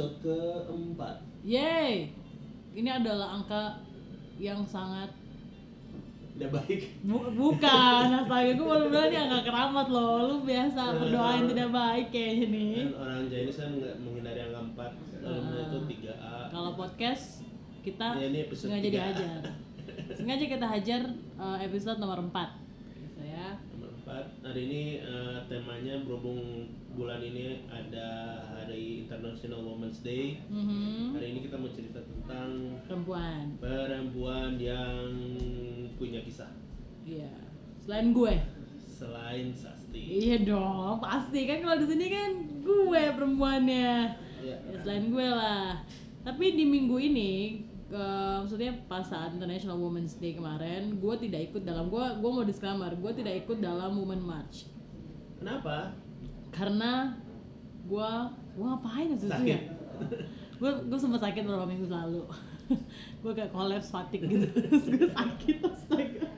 Episode keempat. Yeay! Ini adalah angka yang sangat Tidak baik. Bu- bukan, astaga gue baru bilang ini angka keramat loh Lu biasa berdoa yang tidak baik kayaknya nih orang kan nggak menghindari angka empat. Dalamnya itu 3A. Kalau podcast kita Ya, ini sengaja 3A. dihajar Sengaja kita hajar eh, episode nomor 4 Gitu ya Nomor 4. Hari ini eh, temanya berhubung bulan ini ada Hari International Women's Day. Mhm. Hari ini kita mau cerita tentang Perempuan perempuan yang punya kisah Iya Selain gue selain Sasti. Iya dong, pasti kan kalau di sini kan gue perempuannya Ya. ya selain gue lah tapi di minggu ini eh, maksudnya pas saat International Women's Day kemarin gue tidak ikut dalam gue gue mau disclaimer gue tidak ikut dalam Women March Kenapa? Karena gue gue ngapain waktu itu ya? Gue gue sempat sakit beberapa minggu lalu. Gue kayak collapse fatigue gitu. Terus gue sakit astaga.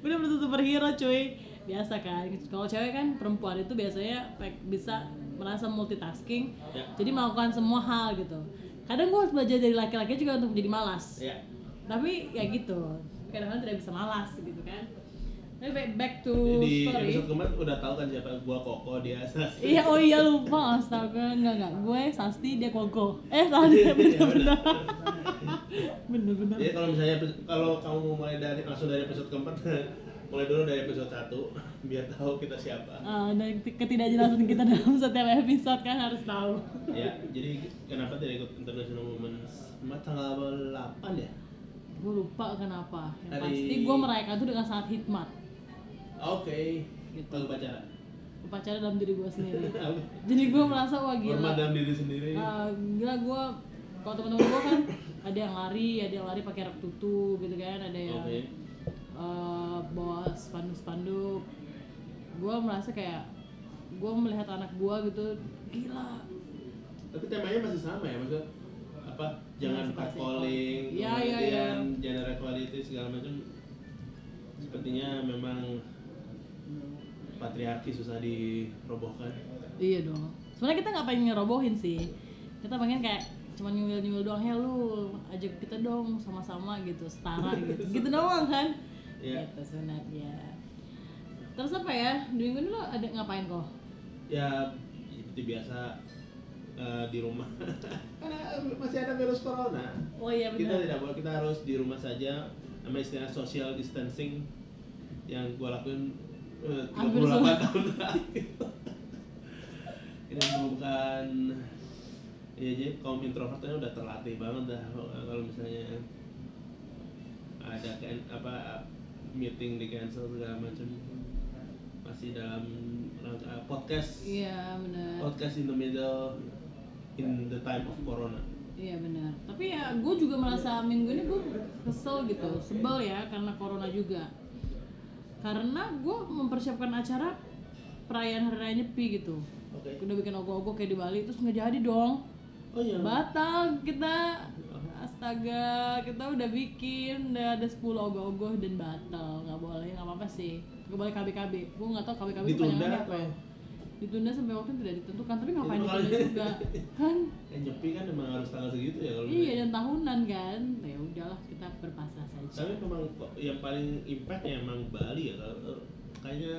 Udah bener superhero cuy. Biasa kan. Kalau cewek kan perempuan itu biasanya bisa merasa multitasking. Ya. jadi melakukan semua hal gitu. Kadang gue harus belajar dari laki-laki juga untuk menjadi malas. Ya. tapi ya gitu. Kadang-kadang tidak bisa malas gitu kan back, back to Di story episode kemarin udah tahu kan siapa gua Koko dia Sasti. Iya, oh iya lupa, astaga, enggak enggak, gue Sasti dia Koko. Eh salah dia bener bener. bener bener. Jadi kalau misalnya kalau kamu mau mulai dari langsung dari episode keempat mulai dulu dari episode 1 biar tahu kita siapa. Eh, dan ketidakjelasan kita dalam setiap episode kan harus tahu. ya, jadi kenapa tidak ikut International Women's tanggal 8 ya? Gue lupa kenapa. Yang Hari- pasti gue merayakan itu dengan sangat hikmat. Oke. Gitu. Lagu pacaran. Upacara dalam diri gue sendiri. Jadi gue merasa wah gila. Hormat dalam diri sendiri. Eh, gila gue kalau teman-teman gue kan ada yang lari, ada yang lari pakai rok tutu gitu kan, ada yang Oke. eh, bawa spanduk-spanduk. Gue merasa kayak gue melihat anak gue gitu gila. Tapi temanya masih sama ya, maksudnya apa? Jangan Masih pasti. catcalling, Iya, iya, kemudian gender equality segala macam. Sepertinya memang patriarki susah dirobohkan. Iya dong. Sebenarnya kita nggak pengen ngerobohin sih. Kita pengen kayak cuma nyuil-nyuil doang ya lu ajak kita dong sama-sama gitu setara gitu gitu doang kan Iya. gitu sebenarnya terus apa ya di minggu ini lo ada ngapain kok Ya seperti biasa eh, di rumah. Karena masih ada virus corona. oh iya Kita benar tidak boleh, kita harus di rumah saja. Nama istilah social distancing yang gua lakuin 38 Hampir semua. tahun terakhir. Ini bukan ya jadi kaum introvertnya udah terlatih banget dah kalau misalnya ada kan apa meeting di cancel segala macam masih dalam rangka podcast iya benar podcast in the middle in the time of corona Iya benar. Tapi ya gue juga merasa minggu ini gue kesel gitu, sebel ya karena corona juga. Karena gue mempersiapkan acara perayaan hari raya nyepi gitu. oke Udah bikin ogoh-ogoh kayak di Bali terus nggak jadi dong. oh iya Batal kita. Astaga, kita udah bikin udah ada 10 ogoh-ogoh dan batal. nggak boleh, nggak apa-apa sih. Nggak boleh KB-KB. Gue nggak tahu KB-KB itu Ditunda apa ya. Ditunda sampai waktu yang tidak ditentukan, tapi ngapain Itu ditunda juga? Kan eh nyepi kan emang harus tanggal segitu ya kalau Iya dan tahunan kan. Ya udahlah kita berpasrah saja. tapi memang yang paling impact ya emang Bali ya kalau eh, kayaknya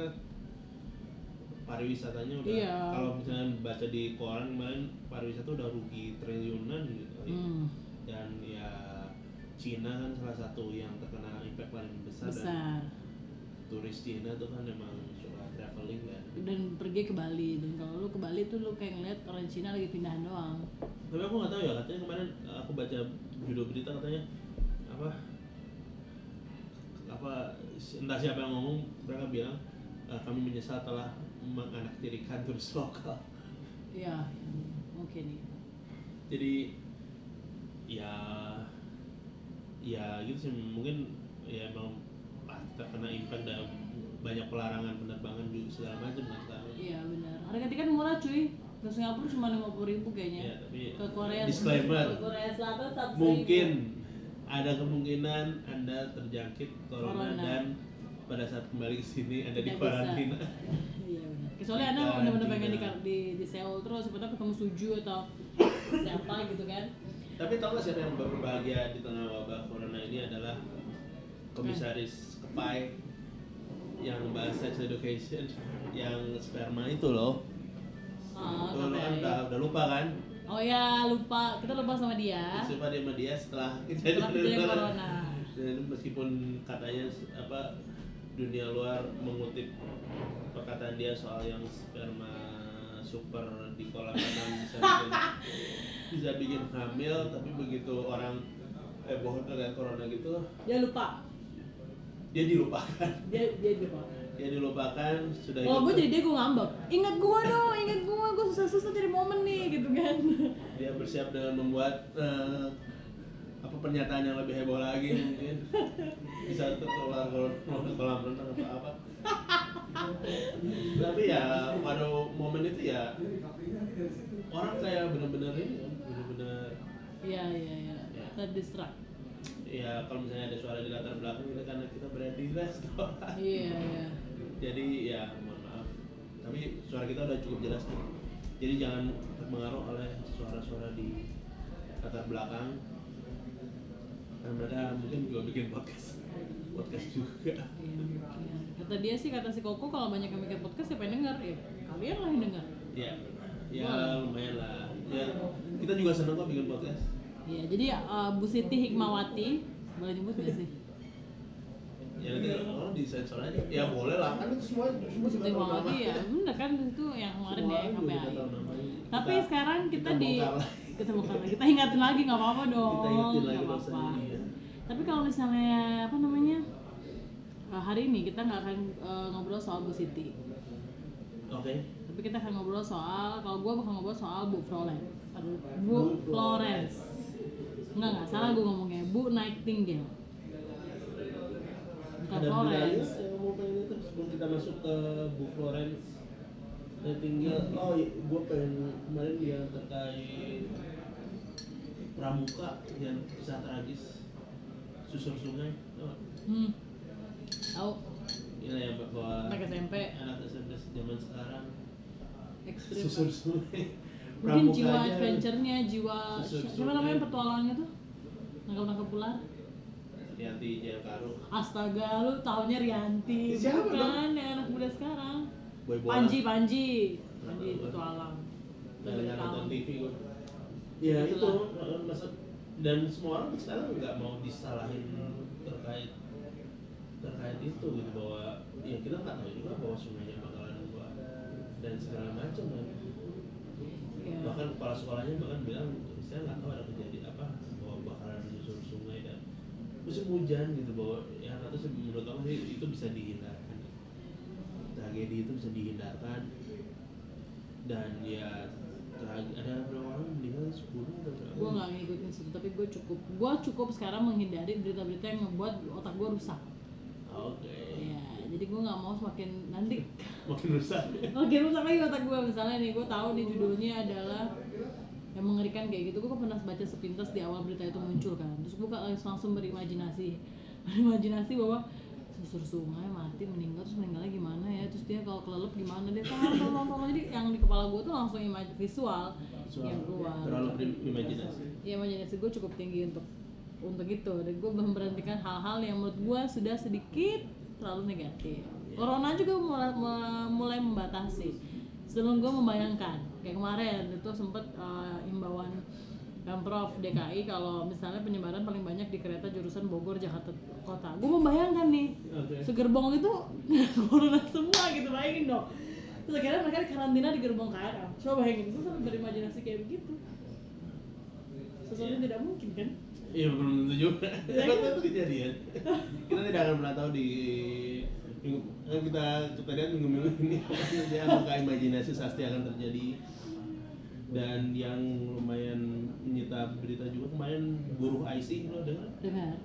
pariwisatanya udah Iya. kalau misalnya baca di koran kemarin pariwisata udah rugi triliunan gitu Hmm, dan ya Cina kan salah satu yang terkena impact paling besar, dan besar. Turis Cina tuh kan emang suka traveling kan Dan pergi ke Bali dan kalau lu ke Bali tuh lu kayak ngeliat orang Cina lagi pindahan doang. tapi aku nggak tahu ya katanya kemarin aku baca judul berita katanya apa apa entah siapa yang ngomong mereka bilang "Eh, kami menyesal telah menganaktirikan turis lokal Iya, mungkin nih. jadi ya ya gitu sih mungkin ya emang terkena impact dan banyak pelarangan penerbangan juga segala macam kan sekarang Iya benar. Harga tiket murah cuy. Ke Singapura cuma lima puluh ribu ya kayaknya. tapi Ke Korea disclaimer Ke Korea Selatan satu mungkin ada kemungkinan anda terjangkit corona, Corona. dan pada saat kembali ke sini anda di karantina Iya benar. kecuali anda benar-benar pengen di, di di Seoul terus tahu ketemu Suju atau siapa gitu kan Tapi tau gak siapa yang berbahagia di tengah wabah corona ini adalah komisaris Kepai yang bahas sex education yang sperma itu loh. oh, lo kan? Udah, udah lupa kan? oh ya lupa. Kita lupa sama dia. Coba dia sama dia setelah kejadian corona. Dan meskipun katanya apa dunia luar mengutip perkataan dia soal yang sperma super di kolam renang bisa bikin bisa bikin hamil tapi begitu orang heboh dengan corona gitu dia lupa dia dilupakan. Dia dia lupa dia dilupakan sudah kalau gue hidup- jadi dia gue ngambek. Ingat gue dong ingat gue gue susah-susah cari momen nih gitu kan. Dia bersiap dengan membuat eh, apa pernyataan yang lebih heboh lagi mungkin. Bisa tertular kalau ke kolam renang atau apa. Tapi ya pada momen itu ya orang kayak bener-bener ini kan bener-bener iya iya iya. Ya. terdistract ya kalau misalnya ada suara di latar belakang itu karena kita berada di restoran iya iya. Jadi ya mohon maaf. Tapi suara kita udah cukup jelas nih. Jadi jangan terpengaruh oleh suara-suara di latar belakang. Karena mereka mungkin juga bikin podcast podcast juga. Iya, mungkin. kata dia sih kata si Koko kalau banyak yang bikin podcast siapa yang denger? Ya kalian lah yang denger. Ya ya Boleh. lumayan lah. Ya kita juga seneng kok bikin podcast Iya, jadi uh, Bu Siti Hikmawati boleh nyebut gak sih? ya nanti orang di sensor aja ya boleh lah kan itu semua semua Bu Siti Hikmawati ya, bener kan itu yang kemarin ya KPI. Tapi sekarang kita, di kita bukan lagi, kita ingatin lagi nggak apa-apa dong. kita lagi nggak ini ya Tapi kalau misalnya apa namanya uh, hari ini kita nggak akan uh, ngobrol soal Bu Siti, oke tapi kita akan ngobrol soal kalau gue bakal ngobrol soal Bu Florence. Bu Bu Florence. Enggak nggak salah gue ngomongnya Bu Nightingale. Bukan ada Florence. yang mau pengen itu sebelum kita masuk ke Bu Florence saya tinggal oh gue pengen kemarin dia terkait pramuka yang kisah tragis susur sungai tau? Hmm. Tahu Ini yang bawa anak SMP anak SMP zaman sekarang ekstrim. susur sungai Mungkin jiwa adventure-nya, jiwa siapa namanya petualangnya tuh? Nangkap-nangkap ular. Rianti Jayakaru Astaga, lu taunya Rianti. Siapa Bukan, yang anak muda sekarang. Boy Panji, Panji. Panji petualang. Udah nonton. TV gue ya itu dan semua orang sekarang nggak mau disalahin terkait terkait itu gitu bahwa ya kita nggak tahu juga bahwa sungainya bakalan gua dan segala macam kan Iya. bahkan kepala sekolahnya bahkan bilang saya nggak tahu ada kejadian apa bahwa bakalan menyusur sungai dan musim hujan gitu bahwa ya atau sih menurut aku sih itu bisa dihindarkan. Tragedi itu bisa dihindarkan. Dan ya ada berapa orang meninggal? 10 atau berapa? Gue nggak ngikutin situ, tapi gue cukup, gue cukup sekarang menghindari berita-berita yang ngebuat otak gue rusak. oke. Iya, jadi gue nggak mau semakin nanti. Makin rusak. Makin rusak lagi otak gue misalnya nih gue tahu nih judulnya adalah yang mengerikan kayak gitu. Gue pernah baca sepintas di awal berita itu muncul kan. Terus gue langsung langsung berimajinasi. Berimajinasi bahwa susur sungai mati meninggal terus meninggalnya gimana ya? Terus dia kalau kelelep gimana? Dia tolong tolong tolong jadi yang di kepala gue tuh langsung imaj visual yang keluar. Terlalu berimajinasi ya imajinasi gue cukup tinggi untuk untuk itu. Dan gue belum berhentikan hal-hal yang menurut gue sudah sedikit terlalu negatif. Corona juga mulai, mulai, membatasi. Sebelum gue membayangkan kayak kemarin itu sempet uh, imbauan pemprov DKI kalau misalnya penyebaran paling banyak di kereta jurusan Bogor Jakarta Kota. Gue membayangkan nih oke. segerbong itu corona semua gitu bayangin dong. Terus akhirnya mereka karantina di gerbong KRL coba bayangin gue sampai berimajinasi kayak begitu. Sesuatu yang tidak mungkin kan Iya belum tentu juga. Iya, Siapa kan? itu kejadian. kita tidak akan pernah tahu di minggu kan kita kita lihat minggu-minggu ini saja apakah imajinasi pasti akan terjadi dan yang lumayan menyita berita juga kemarin buruh IC lo dengar dengar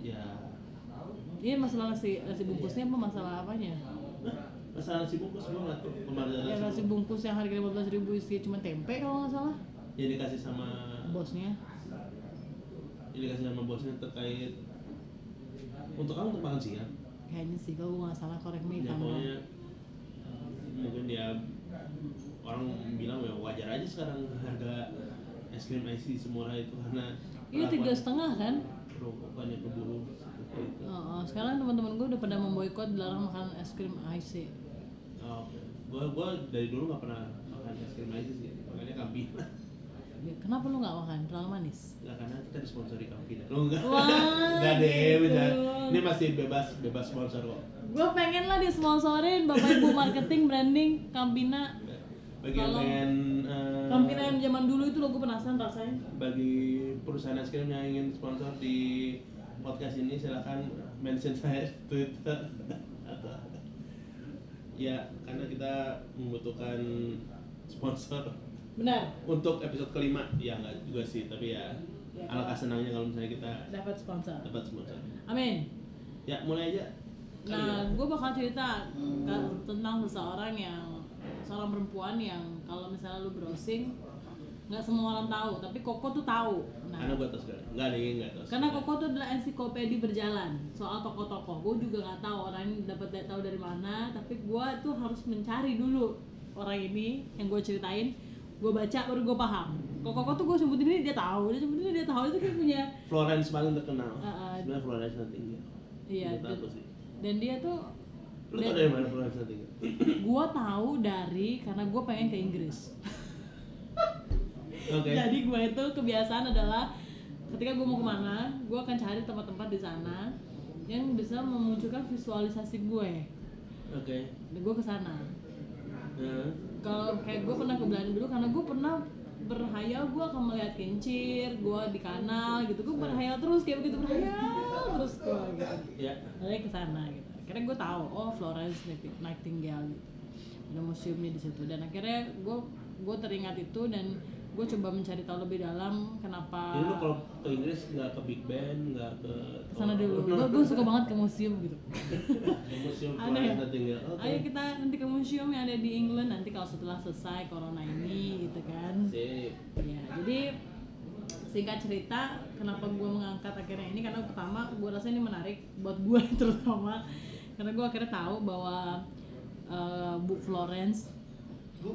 ya Iya masalah nasi nasi bungkusnya apa masalah apanya? Masalah si bungkus gue nggak tuh kemarin Ya nasi bungkus yang harga lima belas ribu isi cuma tempe kalau nggak salah. yang dikasih sama Bosnya. Yang dikasih sama bosnya terkait untuk kamu untuk makan siang Kayaknya sih kalau nggak salah korek me if ya pokoknya mungkin dia orang bilang ya wajar aja sekarang harga es krim IC semurah itu karena Iya tiga setengah kan? rokokannya keburu. Oh, oh, sekarang teman-teman gue udah pada memboikot dilarang makan es krim IC. Oh, gua gua dari dulu nggak pernah makan es krim IC sih, makanya kambing. Ya, kenapa lu nggak makan? Terlalu manis. Nggak karena kita disponsori kambing. Lu nggak? Wah, Nggak deh, beda. Ini masih bebas bebas sponsor kok. Gue pengen lah disponsorin Bapak Ibu marketing branding Campina. Bagi yang pengen eh, Campina yang zaman dulu itu lo gue penasaran rasanya. bagi perusahaan es krim yang ingin sponsor di podcast ini silahkan mention saya Twitter atau ya karena kita membutuhkan sponsor Benar. untuk episode kelima ya nggak juga sih tapi ya Ya, alangkah senangnya kalau misalnya kita Dapat sponsor. dapat sponsor Amin. ya mulai aja Nah, ya. gue bakal cerita ke- tentang seseorang yang seorang perempuan yang kalau misalnya lu browsing nggak semua orang tahu, tapi Koko tuh tahu. Nah, karena gue tahu sekali nggak nih nggak tahu karena. Koko tuh adalah ensiklopedia berjalan soal tokoh-tokoh. Gue juga nggak tahu orang ini dapat tahu dari mana, tapi gue tuh harus mencari dulu orang ini yang gue ceritain. Gue baca baru gue paham. Kalau Koko tuh gue sebutin ini dia tahu, dia sebutin ini dia tahu itu kayak punya Florence paling terkenal Uh, uh, sebenarnya Florence Nightingale iya. Dan, sih dan dia tuh lu tau dari mana Florence Nightingale gue tahu dari karena gue pengen ke Inggris. oke Jadi gue itu kebiasaan adalah ketika gue mau ke mana, gue akan cari tempat-tempat di sana yang bisa memunculkan visualisasi gue. oke Dan gue ke Nah, Kalau kayak gue pernah ke Belanda dulu karena gue pernah berhayal gue akan melihat kincir, gue di kanal gitu, gue berhayal terus kayak begitu berhayal terus gue gitu. ya Akhirnya ke sana gitu. Akhirnya gue tahu, oh Florence Nightingale gitu. Ada museumnya di situ dan akhirnya gue gue teringat itu dan gue coba mencari tahu lebih dalam kenapa Jadi lu kalau ke Inggris nggak ke Big Ben, nggak ke sana dulu. Gue gue suka banget ke museum gitu. ke museum Aneh ya? Nightingale. Oke. Ayo kita nanti ke museum yang ada di England nanti kalau setelah selesai corona ini gitu kan. Sip. Ya, jadi singkat cerita kenapa gue mengangkat akhirnya ini karena pertama gue rasa ini menarik buat gue terutama karena gue akhirnya tahu bahwa eh, Bu Florence Bu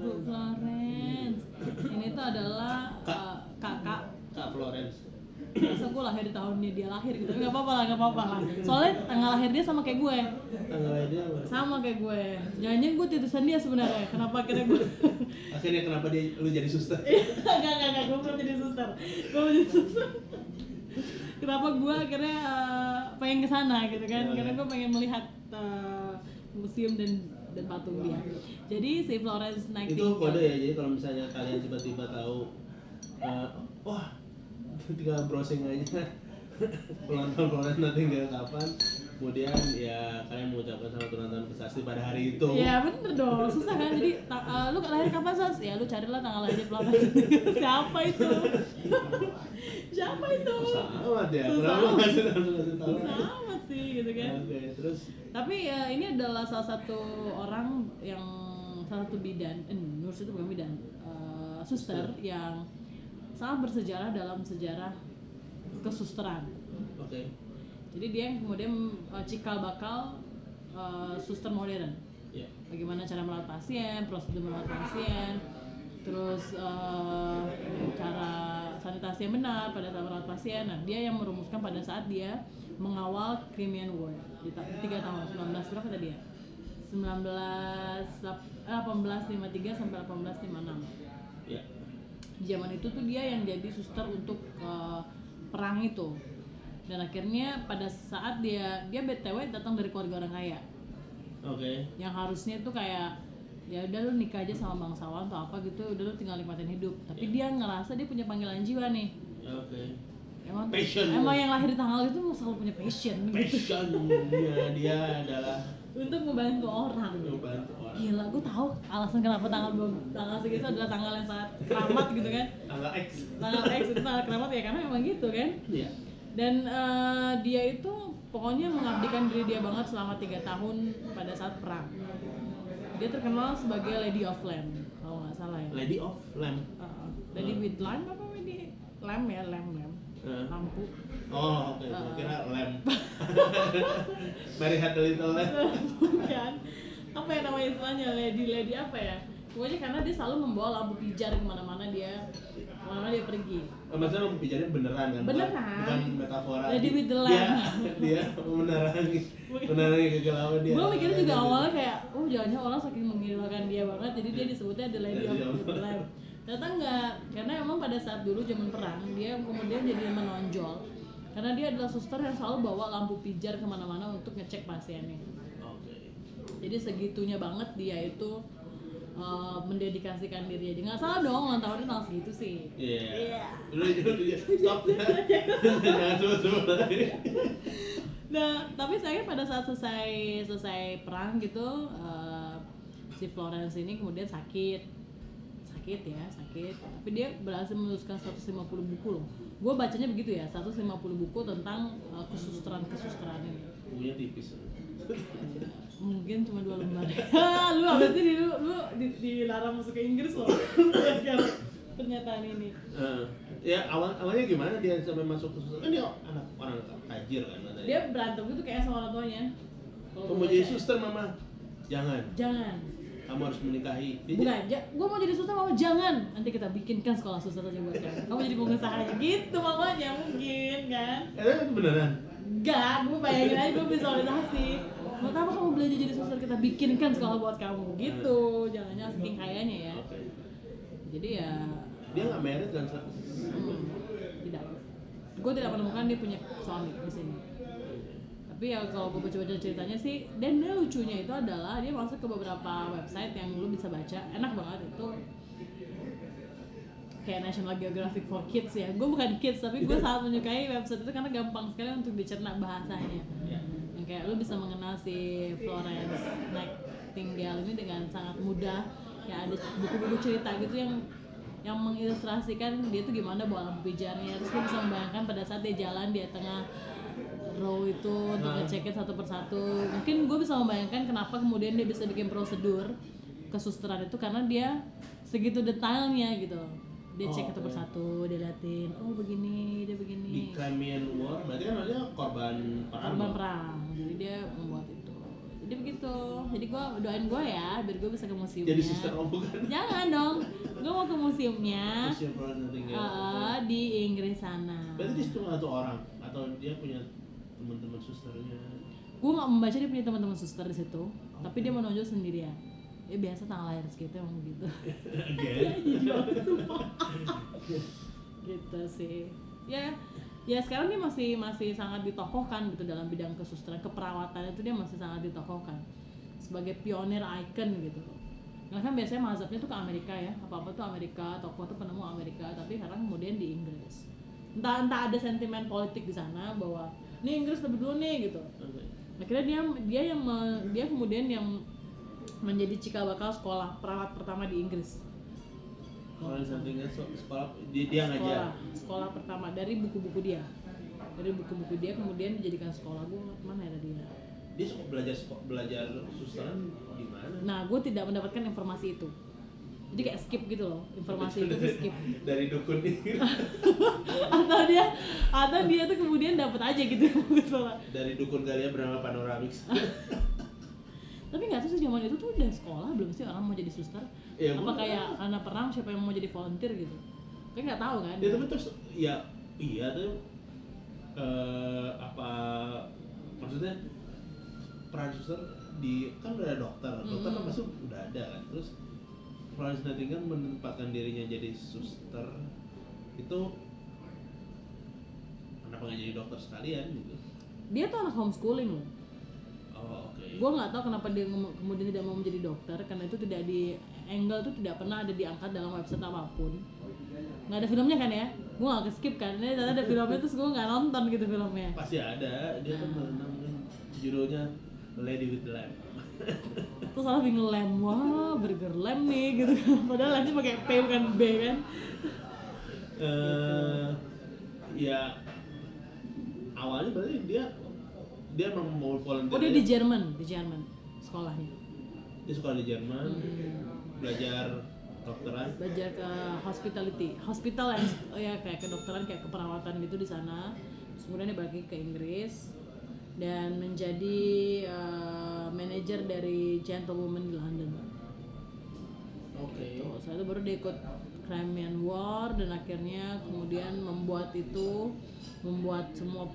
Bu Florence. Ini tuh adalah Kak. eh, kakak Kak Florence. masa gue lahir di tahunnya dia lahir gitu nggak apa-apa lah nggak apa-apa lah soalnya tanggal lahir dia sama kayak gue Tanggalnya dia apa? sama kayak gue jangan-jangan gue titisan dia sebenarnya kenapa akhirnya gue Akhirnya kenapa dia lu jadi suster? Enggak, enggak, enggak, gue belum jadi suster Gue belum jadi suster Kenapa gue akhirnya eh, pengen ke sana gitu kan Oh, Karena iya. gue pengen melihat eh, museum dan dan patung dia. Jadi si Florence itu Nightingale kode ya jadi kalau misalnya kalian tiba-tiba tahu eh, wah tinggal browsing aja ulang tahun Florence Nightingale kapan kemudian ya kalian mengucapkan selamat ulang tahun ke Sasti pada hari itu. Iya bener dong, susah kan? Jadi ta- eh, lu lahir kapan sos? Ya lu carilah tanggal lahir Florence Siapa itu? Siapa itu? Susah amat ya Susah kenapa ngasih tahu. Susah amat gitu kan. Oke terus? Tapi ya ini adalah salah satu orang yang salah satu bidan, eh, nurse itu bukan bidan, eh, suster yang sangat bersejarah dalam sejarah kesusteran. oke. Jadi dia yang kemudian eh, cikal bakal eh, suster modern. ya Bagaimana cara merawat pasien, prosedur merawat pasien, terus eh, cara sanitasi yang benar pada saat merawat pasien. Nah, dia yang merumuskan pada saat dia mengawal Crimean War di ta- tiga tahun 19 berapa tadi ya? 19 lap- eh, 1853 sampai 1856. ya Di zaman itu tuh dia yang jadi suster untuk eh, perang itu. Dan akhirnya pada saat dia dia BTW datang dari keluarga orang kaya oke yang harusnya tuh kayak ya udah lu nikah aja sama bangsawan atau apa gitu udah lu tinggal nikmatin hidup. Tapi dia ngerasa dia punya panggilan jiwa nih. Oke. Emang Passion. emang yang lahir di tanggal itu selalu punya passion. Gitu passionnya dia adalah untuk membantu orang. Membantu orang. Gila gue tahu alasan kenapa tanggal tanggal segitu adalah tanggal yang sangat keramat gitu kan. Tanggal X. Tanggal X itu tanggal keramat ya karena emang gitu kan. Ya dan eh, dia itu pokoknya mengabdikan diri dia banget selama tiga tahun pada saat perang dia terkenal sebagai Lady of Lamb kalau nggak salah ya Lady of Lamb Uh, Lady with lamp apa Lady lamp ya lamp lamp Eh. lampu Oh, oke. Uh. Gua kira lamb. Mary had a little lamb. bukan apa ya namanya istilahnya lady lady apa ya pokoknya karena dia selalu membawa lampu pijar ke mana-mana dia ke mana-mana dia pergi Oh, maksudnya lampu pijarnya beneran kan? Beneran. Bukan metafora. Lady with the Dia, lamp. dia menerangi, menerangi kegalauan dia. gue mikirnya juga awalnya kayak oh jangan orang saking menghiraukan dia banget jadi dia disebutnya the lady of the lamp ternyata enggak karena emang pada saat dulu zaman perang dia kemudian jadi menonjol karena dia adalah suster yang selalu bawa lampu pijar ke mana-mana untuk ngecek pasiennya Oke. jadi segitunya banget dia itu uh, mendedikasikan diri jadi nggak salah dong ulang tahunnya tanggal segitu sih Iya. Iya. Udah, udah, stop. Jangan. Nah, tapi saya pada saat selesai selesai perang gitu, eh, si Florence ini kemudian sakit, sakit ya, sakit. Tapi dia berhasil menuliskan 150 buku loh. Gue bacanya begitu ya, 150 buku tentang eh, kesusteran kesusteran ini. Bukunya tipis. Mungkin cuma dua lembar. lu abis ini lu lu di- dilarang masuk ke Inggris loh. Pernyataan ini. Eh, ya awal awalnya gimana dia sampai masuk ke? Kan dia anak orang tajir kan katanya. Dia berantem gitu kayak sama orang tuanya. Kamu gua jadi suster mama? Jangan. Jangan. Kamu harus menikahi. Dia Bukan, ja, gue mau jadi suster mau jangan Nanti kita bikinkan sekolah suster aja buat kamu Kamu jadi pengusahanya gitu mamanya mungkin kan Eh, itu beneran. Enggak, gue bayangin aja gue visualisasi Mau apa kamu belajar jadi suster kita bikinkan sekolah buat kamu? Gitu Jangan-jangan saking kayanya ya. Jadi ya Dia nggak married kan? Hmm, Tidak. Gue tidak menemukan dia punya suami di sini. Tapi ya kalau gue baca-baca ceritanya sih dan dia lucunya itu adalah dia masuk ke beberapa website yang lu bisa baca. Enak banget itu. Kayak National Geographic for Kids ya. Gue bukan kids tapi gue sangat menyukai website itu karena gampang sekali untuk dicerna bahasanya. Ya. yang kayak lu bisa mengenal si Florence Nightingale ini dengan sangat mudah. Ya ada buku-buku cerita gitu yang yang mengilustrasikan dia tuh gimana bawa lampu pijarnya. Terus lu bisa membayangkan pada saat dia jalan di tengah row itu untuk Nah. ngecekin satu persatu. Mungkin gue bisa membayangkan kenapa kemudian dia bisa bikin prosedur kesusteran itu karena dia segitu detailnya gitu dia Oh, cek satu oke. persatu dia liatin oh begini dia Di begini Crimean War berarti kan maksudnya korban perang. korban dong? perang jadi dia membuat itu jadi begitu jadi gue doain gue ya biar gue bisa ke museumnya Jadi sister oh bukan? jangan dong gue mau ke museumnya Museum Nightingale. eh, di Inggris sana Berarti dia cuma satu orang atau dia punya teman-teman susternya? gue nggak membaca dia punya teman-teman suster di situ tapi dia menonjol sendirian ya biasa tanggal lahir segitu emang gitu. Gitu sih. Ya ya sekarang dia masih masih sangat ditokohkan gitu dalam bidang kesusteran keperawatan itu dia masih sangat ditokohkan sebagai pionir icon gitu. Karena kan biasanya mazhabnya tuh ke Amerika ya. Apa apa tuh Amerika tokoh tuh penemu Amerika tapi sekarang kemudian di Inggris. Entah entah ada sentimen politik di sana bahwa ini Inggris lebih dulu nih gitu. Akhirnya dia dia yang me- dia kemudian yang menjadi cikal bakal sekolah perawat pertama di Inggris. Florence Nightingale so- sekolah dia, dia ngajar. sekolah sekolah pertama dari buku-buku dia. Dari buku-buku dia kemudian dijadikan sekolah. Gue mana ya dia Dia suka belajar belajar susteran di mana? nah gue tidak mendapatkan informasi itu. Jadi kayak skip gitu loh informasi itu tuh skip. Dari dukun atau dia atau dia tuh kemudian dapat aja gitu sekolah Dari dukun Galia bernama Panoramix. Tapi nggak tahu sih zaman itu tuh udah sekolah belum sih orang mau jadi suster Iya, apa kayak karena perang siapa yang mau jadi volunteer gitu kayak nggak tahu kan Ya tapi terus ya iya tuh eh, apa maksudnya peran suster di kan udah ada dokter, dokter kan pasti udah ada kan. Terus Florence Nightingale menempatkan dirinya jadi suster itu kenapa nggak jadi dokter sekalian gitu? dia tuh anak homeschooling loh Oh. Gue nggak tahu kenapa dia kemudian tidak mau menjadi dokter karena itu tidak di angle itu tidak pernah ada diangkat dalam website apa pun. Nggak ada filmnya kan ya? Gue nggak ke skip kan? Ini ternyata ada filmnya terus gue nggak nonton gitu filmnya. Pasti ada, dia kan namanya judulnya Lady with Lamp. terus salah bingung lem wah burger lem nih gitu padahal lemnya pakai P bukan B kan? Eh ya awalnya berarti dia dia emang mau volunteer oh dia di Jerman di Jerman sekolahnya. Dia sekolah di Jerman Hmm. belajar dokteran belajar ke hospitality hospital yang ya kayak kedokteran kayak keperawatan gitu di sana. Terus kemudian dia balik ke Inggris dan menjadi eh, manajer dari Gentlewoman di London. Oke. Tuh, setelah itu baru dia ikut Crimean War dan akhirnya kemudian membuat itu membuat semua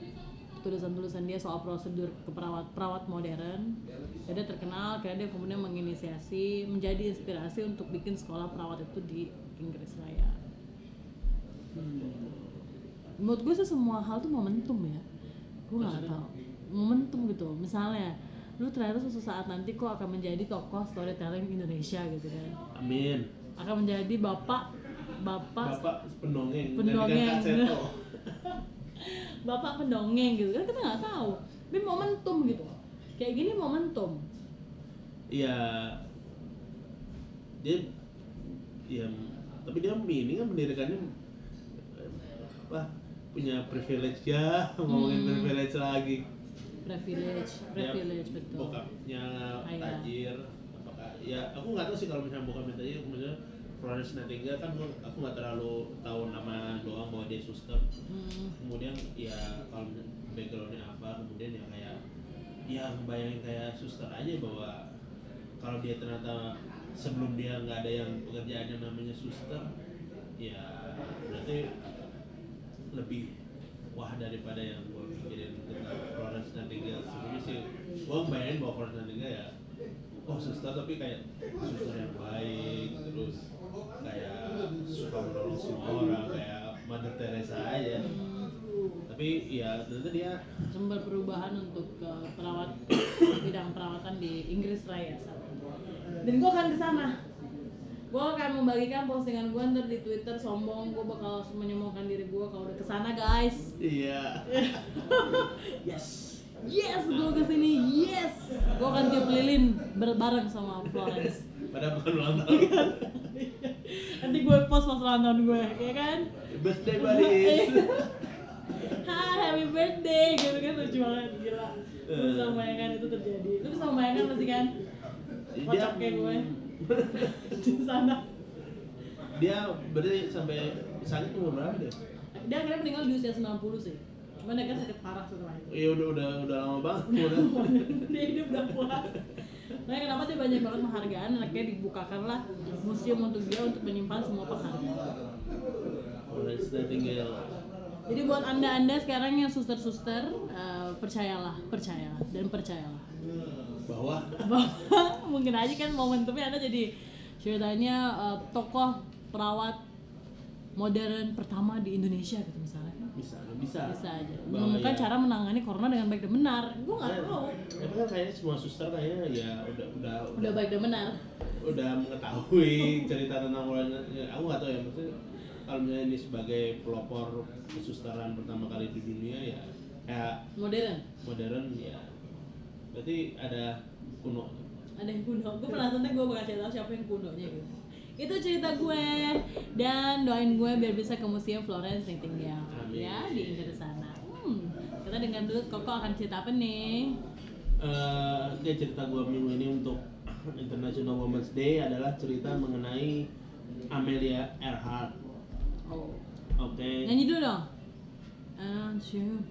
tulisan-tulisan dia soal prosedur keperawat perawat modern. Dan dia terkenal karena dia kemudian menginisiasi menjadi inspirasi untuk bikin sekolah perawat itu di Inggris Raya. Menurut gue sih semua hal tuh momentum ya. Gue nggak tahu. Momentum gitu. Misalnya lu ternyata suatu saat nanti kok akan menjadi tokoh storytelling Indonesia gitu kan. Amin. Akan menjadi bapak bapak bapak pendongeng Pendongeng. bapak pendongeng gitu. Kan kita nggak tahu. Tapi momentum gitu. Kayak gini momentum. Iya. Dia ya tapi dia ini kan mendirikannya eh, apa punya privilege ya. Ngomongin Hmm. privilege lagi. Privilege Dia privilege betul. bokapnya Kaya. tajir apakah ya aku nggak tahu sih kalau misalnya bokapnya tajir maksudnya Florence Nightingale kan gua- aku nggak terlalu tahu nama doang bahwa dia suster. Hmm, kemudian ya kalau backgroundnya apa kemudian ya kayak ya bayangin kayak suster aja bahwa kalau dia ternyata sebelum dia nggak ada yang pekerjaan yang namanya suster ya berarti lebih wah daripada yang gue pikirin tentang Florence Nightingale sebelumnya sih. Gue bayangin bahwa Florence Nightingale ya oh suster tapi kayak suster yang baik terus kayak suka menolong semua orang kayak Mother Teresa aja. Tapi ya ternyata dia sumber perubahan untuk ke perawat bidang perawatan di Inggris Raya dan gue akan ke sana gue akan membagikan postingan gue ntar di Twitter sombong. Gue bakal menyombongkan diri gue kalau udah ke sana guys. Iya. Yes. Yes gue ke sini. Yes. Gue akan tiup lilin berbareng sama Florence pada bukan ulang tahun. Nanti gue post pas ulang tahun gue ya kan? Birthday buddies Hai, happy birthday gitu kan lucu banget gila. Lu bisa membayangkan itu terjadi. Lu bisa membayangkan pasti kan? Kocoknya gue. Di sana. Dia berarti sampai sakit umur berapa dia? dia akhirnya meninggal di usia 90 sih. Cuman dia kan sakit parah setelah itu. Iya udah udah udah lama banget dia hidup udah puas Makanya kenapa dia banyak banget penghargaan? Dan akhirnya dibukakanlah museum untuk dia untuk menyimpan semua penghargaan. Nightingale. Jadi buat anda-anda sekarang yang suster-suster eh, percayalah, percayalah dan percayalah. Bahwa? Bahwa mungkin aja kan momentumnya anda jadi ceritanya eh, tokoh perawat modern pertama di Indonesia gitu misalnya bisa. Bisa. aja. Bahwa menemukan ya- cara menangani corona dengan baik dan benar. Gue nggak Ya, tahu. Tapi kan kayaknya semua suster kayaknya ya udah udah udah baik dan benar. udah mengetahui cerita tentang Florence. Ya, aku nggak tahu ya maksudnya kalau misalnya ini sebagai pelopor kesusteran pertama kali di dunia ya kayak modern. Modern ya. Berarti ada kuno. Ada yang kuno. Gue penasaran gue bakal cerita siapa yang kunonya gitu. Itu cerita gue. Dan doain gue biar bisa ke museum Florence Nightingale Amin. Ya di Inggris sana hmm, kita dengar dulu Koko akan cerita apa nih Eh, oke cerita gua minggu ini untuk International Women's Day adalah cerita mengenai Amelia Earhart. oh Oke. nyanyi dulu dong Ah, sure.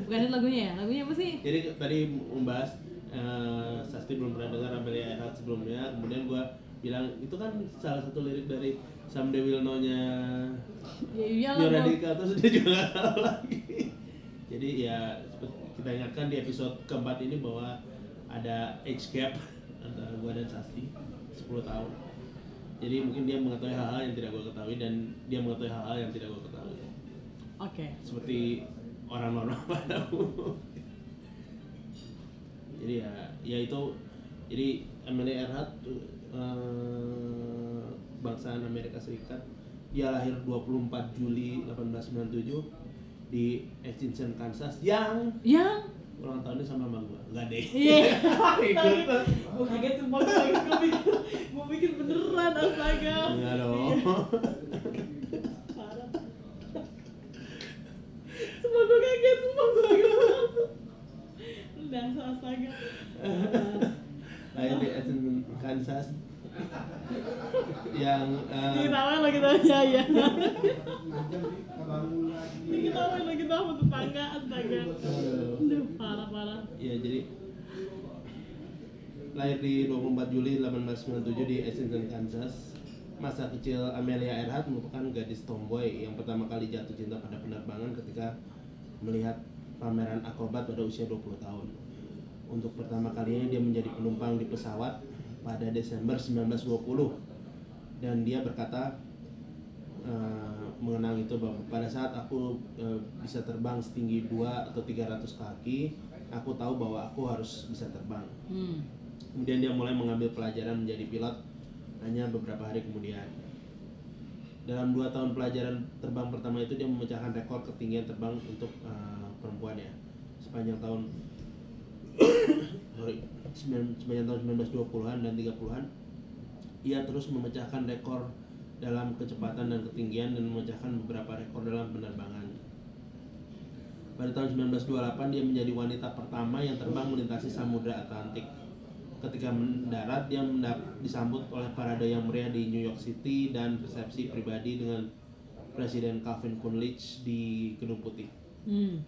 bukan itu lagunya ya lagunya apa sih Jadi tadi membahas eh, Sasti belum pernah dengar Amelia Earhart sebelumnya. Kemudian gua bilang itu kan salah satu lirik dari Someday We'll Know-nya ya iyalah New Radical terus dia juga lagi. Jadi ya kita ingatkan di episode keempat ini bahwa ada age gap antara gua dan Sasti 10 tahun. Jadi mungkin dia mengetahui hal-hal yang tidak gua ketahui dan dia mengetahui hal-hal yang tidak gua ketahui. oke Seperti orang normal pada. Jadi ya, ya itu jadi Amelia Earhart eh, bangsaan Amerika Serikat. Dia lahir 24 Juli 1897 di Atchison, Kansas yang yang ulang tahunnya sama sama gua. Enggak deh. Iya. Gue kaget kaget gue pikir gue pikir beneran astaga Enggak dong. Parah. Sumpah gue kaget, sumpah gue kaget. Udah, astaga. lahir di Atchison, Kansas. yang eh, Diketawain lagi tanya ya. Diketawain lagi sama tetangga, astaga. Aduh. Parah parah. ya jadi lahir di 24 Juli 1897 di Easton, Kansas. Masa kecil Amelia Earhart merupakan gadis tomboy yang pertama kali jatuh cinta pada penerbangan ketika melihat pameran akrobat pada usia 20 tahun. Untuk pertama kalinya dia menjadi penumpang di pesawat pada Desember 1920 dan dia berkata eh, mengenang itu bahwa pada saat aku eh, bisa terbang setinggi 2 atau 300 kaki, aku tahu bahwa aku harus bisa terbang. Hmm. Kemudian dia mulai mengambil pelajaran menjadi pilot hanya beberapa hari kemudian. Dalam dua tahun pelajaran terbang pertama itu dia memecahkan rekor ketinggian terbang untuk eh, perempuan ya sepanjang tahun sepanjang tahun 1920-an dan 30-an ia terus memecahkan rekor dalam kecepatan dan ketinggian dan memecahkan beberapa rekor dalam penerbangan. Pada tahun 1928 dia menjadi wanita pertama yang terbang melintasi Samudra Atlantik. Ketika mendarat dia disambut oleh parade yang meriah di New York City dan resepsi pribadi dengan Presiden Calvin Coolidge di Gedung Putih. Hmm.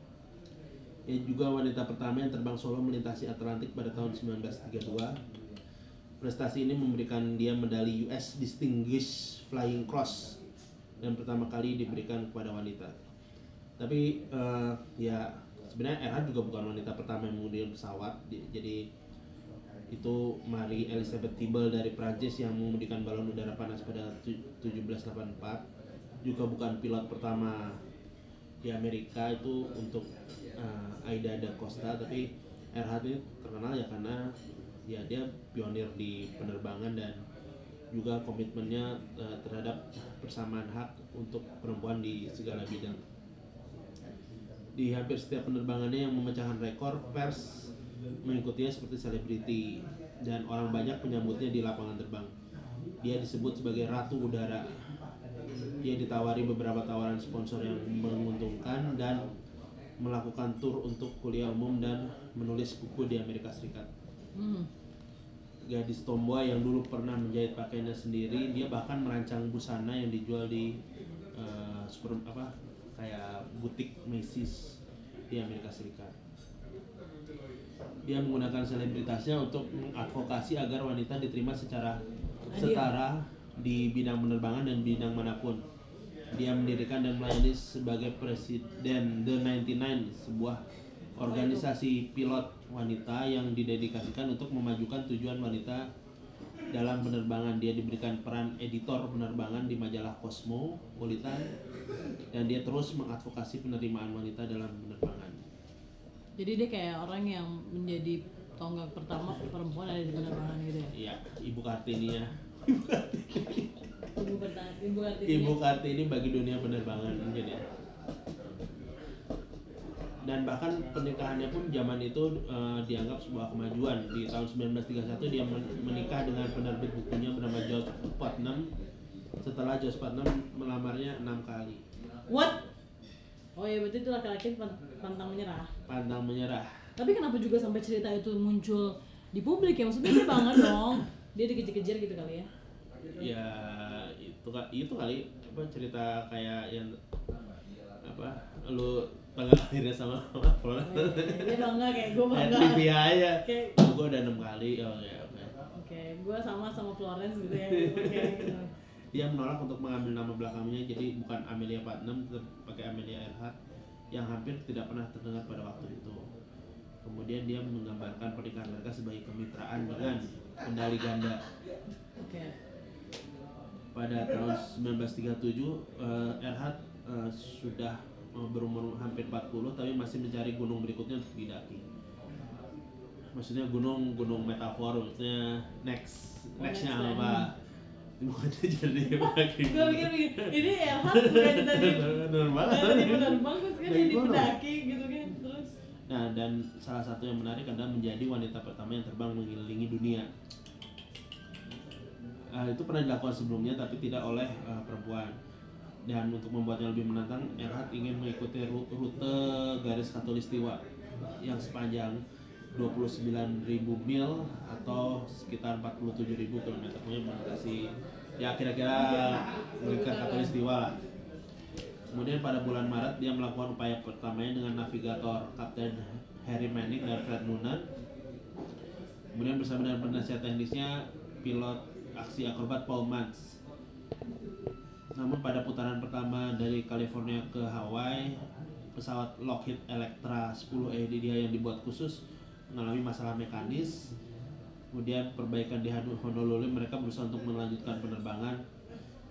Ia juga wanita pertama yang terbang solo melintasi Atlantik pada tahun 1932. Prestasi ini memberikan dia medali US Distinguished Flying Cross dan pertama kali diberikan kepada wanita. Tapi eh, ya sebenarnya Earhart juga bukan wanita pertama yang mengemudi pesawat. Di- Jadi itu Marie Elizabeth Tibble dari Prancis yang mengemudikan balon udara panas pada tu- 1784 juga bukan pilot pertama di Amerika itu untuk uh, Aida da Costa tapi Earhart ini terkenal ya karena ya dia pionir di penerbangan dan juga komitmennya uh, terhadap persamaan hak untuk perempuan di segala bidang. Di hampir setiap penerbangannya yang memecahkan rekor, pers mengikutinya seperti selebriti dan orang banyak menyambutnya di lapangan terbang. Dia disebut sebagai ratu udara. Dia ditawari beberapa tawaran sponsor yang menguntungkan dan melakukan tur untuk kuliah umum dan menulis buku di Amerika Serikat. Hmm. Gadis tomboy yang dulu pernah menjahit pakaiannya sendiri, dia bahkan merancang busana yang dijual di eh, super apa kayak butik Macy's di Amerika Serikat. Dia menggunakan selebritasnya untuk mengadvokasi agar wanita diterima secara setara di bidang penerbangan dan bidang mana pun. Dia mendirikan dan melayani sebagai presiden The 99, sebuah organisasi pilot wanita yang didedikasikan untuk memajukan tujuan wanita dalam penerbangan. Dia diberikan peran editor penerbangan di majalah Cosmopolitan dan dia terus mengadvokasi penerimaan wanita dalam penerbangan. Jadi dia kayak orang yang menjadi tonggak pertama perempuan ada di penerbangan gitu ya. Iya, Ibu Kartini ya. Ibu bertanya, ibu Kartini bagi dunia penerbangan mungkin ya. Dan bahkan pernikahannya pun zaman itu eh, dianggap sebuah kemajuan. Di tahun 1931 dia men- menikah dengan penerbit bukunya bernama George Putnam. Setelah George Putnam melamarnya enam kali. What? Oh ya berarti itu laki-laki pan- pantang menyerah. Pantang menyerah. Tapi kenapa juga sampai cerita itu muncul di publik ya? Maksudnya dia bangga dong. Dia dikejar-kejar gitu kali ya. Ya itu itu kali apa cerita kayak yang apa lu tanggal lahirnya sama Flora. Oh, iya. Dia bangga kayak gue bangga. trivia aja. Kayak Gue udah enam kali. Oh ya oke. Oke, gue sama sama Florence gitu ya. Oke, gitu. Dia menolak untuk mengambil nama belakangnya jadi bukan Amelia Putnam tetap pakai Amelia Earhart yang hampir tidak pernah terdengar pada waktu itu. Kemudian dia menggambarkan pernikahan mereka sebagai kemitraan dengan kendali ganda. Oke. Pada tahun 1937 eh, Earhart eh, sudah eh, berumur hampir 40 tapi masih mencari gunung berikutnya untuk didaki. Maksudnya gunung gunung metafor maksudnya next nextnya next apa? Bukan jadi lagi. Gue begini, ini Erhat bukan tadi Normal. terus kan jadi pendaki gitu kan terus Nah, dan salah satu yang menarik adalah menjadi wanita pertama yang terbang mengelilingi dunia. Ah, itu pernah dilakukan sebelumnya tapi tidak oleh ah, perempuan. Dan untuk membuatnya lebih menantang, Earhart ingin mengikuti ru- rute garis khatulistiwa yang sepanjang 29.000 mil atau sekitar 47.000 km. Pokoknya melintasi ya kira-kira melingkar khatulistiwa lah. Kemudian pada bulan Maret dia melakukan upaya pertamanya dengan navigator Kapten Harry Manning dan Fred Noonan. Kemudian bersama dengan penasihat teknisnya pilot aksi akrobat Paul Mans. Namun pada putaran pertama dari California ke Hawaii, pesawat Lockheed Electra 10E dia yang dibuat khusus mengalami masalah mekanis. Kemudian perbaikan di Honolulu mereka berusaha untuk melanjutkan penerbangan.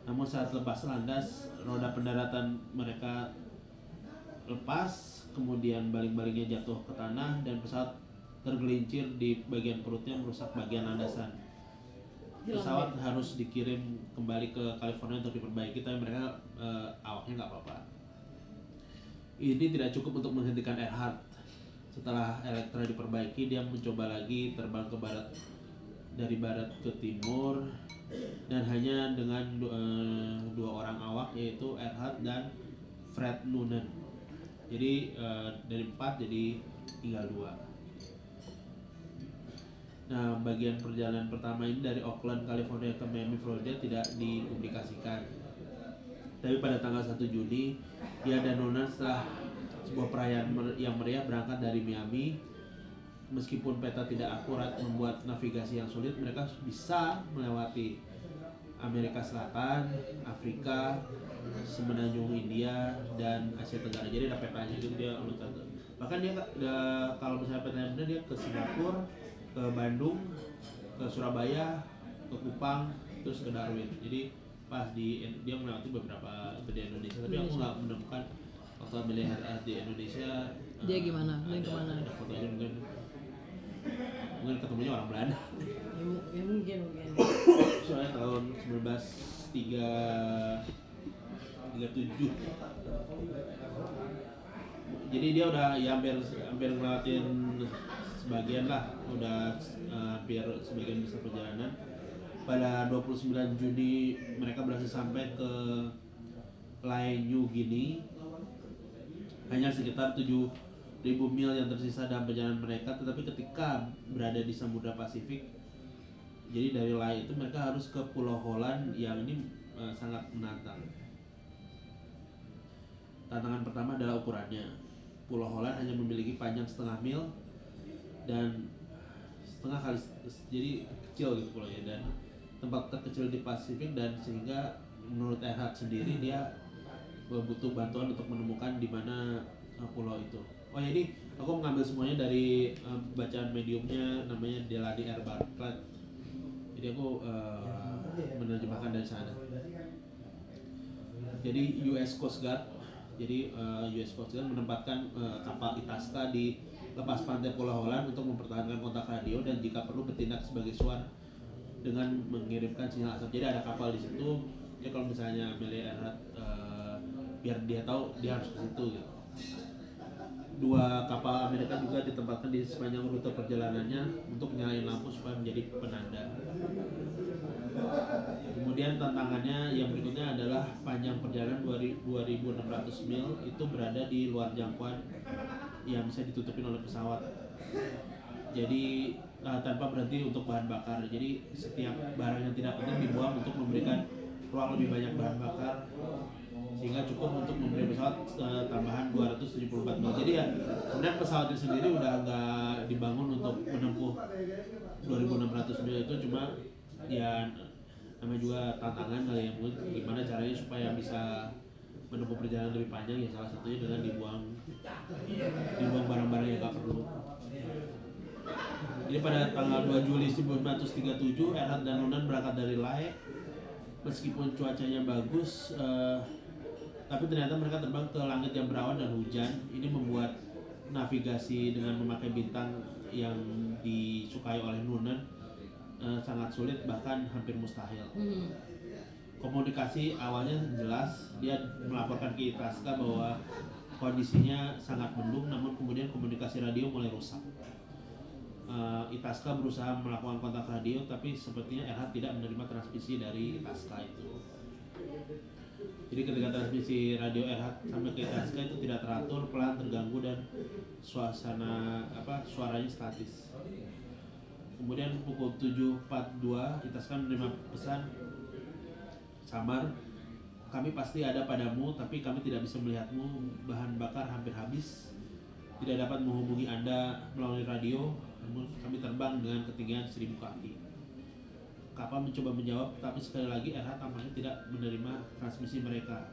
Namun saat lepas landas, roda pendaratan mereka lepas, kemudian baling-balingnya jatuh ke tanah dan pesawat tergelincir di bagian perutnya merusak bagian landasan. Pesawat harus dikirim kembali ke California untuk diperbaiki, tapi mereka eh, awaknya nggak apa-apa. Ini tidak cukup untuk menghentikan Earhart. Setelah Electra diperbaiki, dia mencoba lagi terbang ke barat dari barat ke timur dan hanya dengan eh, dua orang awak yaitu Earhart dan Fred Noonan. Jadi eh, dari empat jadi tinggal dua. Nah, bagian perjalanan pertama ini dari Oakland, California ke Miami, Florida tidak dipublikasikan. Tapi pada tanggal 1 Juni, dia dan Nona setelah sebuah perayaan yang meriah berangkat dari Miami. Meskipun peta tidak akurat membuat navigasi yang sulit, mereka bisa melewati Amerika Selatan, Afrika, semenanjung India, dan Asia Tenggara. Jadi ada petanya itu dia. Bahkan dia ada- kalau misalnya petanya benar dia ke Singapura, ke Bandung, ke Surabaya, ke Kupang, terus ke Darwin. Jadi pas di dia melewati beberapa di Indonesia, tapi aku nggak menemukan waktu melihat art di Indonesia. Dia eh, gimana? Dia ada- ke mana? Ada fotonya mungkin mungkin ketemunya orang Belanda. ya, ya mungkin mungkin Soalnya tahun 1937 Jadi dia udah ya hampir hampir ngelewatin sebagian lah, udah hampir sebagian besar perjalanan. Pada 29 Juni mereka berhasil sampai ke Lae New Guinea. Hanya sekitar 7.000 mil yang tersisa dalam perjalanan mereka, tetapi ketika berada di Samudra Pasifik, jadi dari Lae itu mereka harus ke Pulau Holland yang ini eh, sangat menantang. Tantangan pertama adalah ukurannya. Pulau Holland hanya memiliki panjang setengah mil dan setengah kali jadi kecil gitu pulaunya dan tempat terkecil di Pasifik dan sehingga menurut Erhard sendiri dia butuh bantuan untuk menemukan di mana eh, pulau itu. Oh jadi aku mengambil semuanya dari eh, bacaan mediumnya namanya Delany R. Bartlett. Jadi aku eh, menerjemahkan dari sana. Jadi US Coast Guard, jadi eh, US Coast Guard menempatkan eh, kapal Itasca di lepas pantai Pulau Holland untuk mempertahankan kontak radio dan jika perlu bertindak sebagai suar dengan mengirimkan sinyal asap. Jadi ada kapal di situ. Ya kalau misalnya Amelia Earhart eh, biar dia tahu dia harus ke situ gitu. Dua kapal Amerika juga ditempatkan di sepanjang rute perjalanannya untuk nyalain lampu supaya menjadi penanda. Kemudian tantangannya yang berikutnya adalah panjang perjalanan 2600 mil itu berada di luar jangkauan yang bisa ditutupin oleh pesawat. Jadi eh, tanpa berhenti untuk bahan bakar. Jadi setiap barang yang tidak penting dibuang untuk memberikan ruang lebih banyak bahan bakar sehingga cukup untuk memberi pesawat eh, tambahan 274 mil. Jadi ya kemudian pesawat itu sendiri udah nggak dibangun untuk menempuh 2600 mil itu cuma ya namanya juga tantangan kali ya mungkin gimana caranya supaya bisa menempuh perjalanan lebih panjang ya salah satunya dengan dibuang dibuang barang-barang yang nggak perlu. Jadi pada tanggal 2 Juli 1937 Erhard dan Nunan berangkat dari Lae. Meskipun cuacanya bagus eh, tapi ternyata mereka terbang ke langit yang berawan dan hujan. Ini membuat navigasi dengan memakai bintang yang disukai oleh Nunan eh, sangat sulit bahkan hampir mustahil. Hmm. komunikasi awalnya jelas dia melaporkan ke Itasca bahwa kondisinya sangat mendung namun kemudian komunikasi radio mulai rusak. Eh, Itasca berusaha melakukan kontak radio tapi sepertinya Erhard tidak menerima transmisi dari Itasca itu. Jadi ketika transmisi radio Erhard sampai ke Itasca itu tidak teratur pelan terganggu dan suasana apa suaranya statis kemudian pukul 7.42 Itasca menerima pesan. Samar kami pasti ada padamu tapi kami tidak bisa melihatmu. Bahan bakar hampir habis. Tidak dapat menghubungi anda melalui radio. Namun kami terbang dengan ketinggian 1000 kaki. Kapal mencoba menjawab, tapi sekali lagi RH tampaknya tidak menerima transmisi mereka.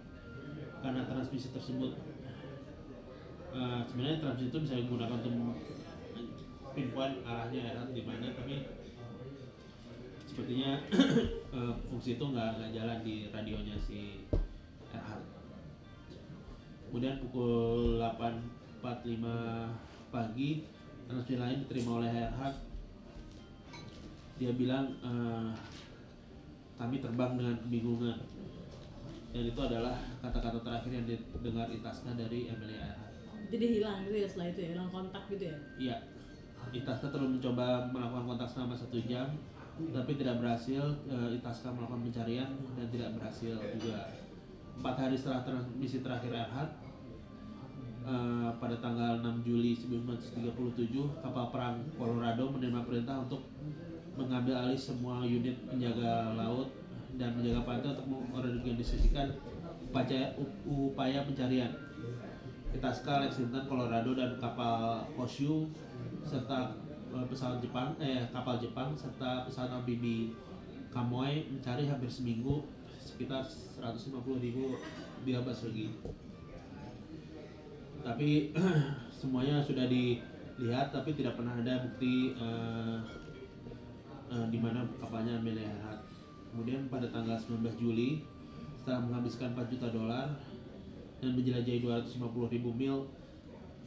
Karena transmisi tersebut eh, sebenarnya transmisi itu bisa digunakan untuk pinpoint arahnya RH di mana, tapi sepertinya eh, fungsi itu nggak nggak jalan di radionya si RH. Kemudian pukul 8.45 pagi transmisi lain diterima oleh RH. Dia bilang eh, kami terbang dengan kebingungan. Dan itu adalah kata-kata terakhir yang didengar Itasna dari Amelia Earhart. Jadi hilang gitu ya setelah itu ya, hilang kontak gitu ya. Iya, Itasna terus mencoba melakukan kontak selama satu jam, tapi tidak berhasil. Eh, Itasna melakukan pencarian dan tidak berhasil juga. Empat hari setelah transmisi terakhir Earhart, eh, pada tanggal 6 Juli 1937, kapal perang Colorado menerima perintah untuk mengambil alih semua unit penjaga laut dan menjaga pantai untuk mengorganisasikan upaya, upaya pencarian. Itasca, Lexington, Colorado dan kapal Koshu serta eh, pesawat Jepang, eh kapal Jepang serta pesawat amfibi Kamoy mencari hampir seminggu sekitar 150 ribu biogas lagi. Tapi semuanya sudah dilihat tapi tidak pernah ada bukti eh, eh, di mana kapalnya Amelia Earhart. Kemudian pada tanggal 19 Juli setelah menghabiskan 4 juta dolar dan menjelajahi 250 ribu mil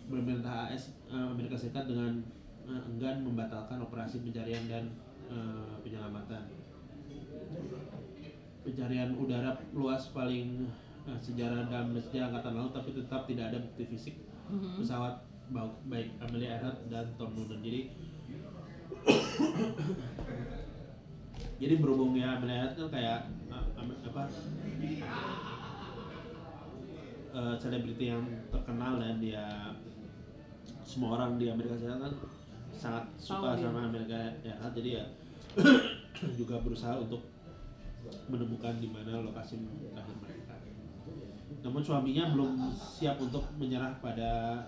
pemerintah AS eh, Amerika Serikat dengan eh, enggan membatalkan operasi pencarian dan eh, penyelamatan. Pencarian udara luas paling eh, sejarah dalam sejarah angkatan laut tapi tetap tidak ada bukti fisik Mhm. pesawat baik Amelia Earhart dan Tom Noonan. Jadi jadi berhubung ya Amelia Earhart kan kayak uh, apa uh, selebriti yang terkenal dan dia semua orang di Amerika Serikat kan sangat suka Tahu dia. sama Amerika Earhart jadi ya juga berusaha untuk menemukan di mana lokasi terakhir mereka. Namun suaminya belum siap untuk menyerah pada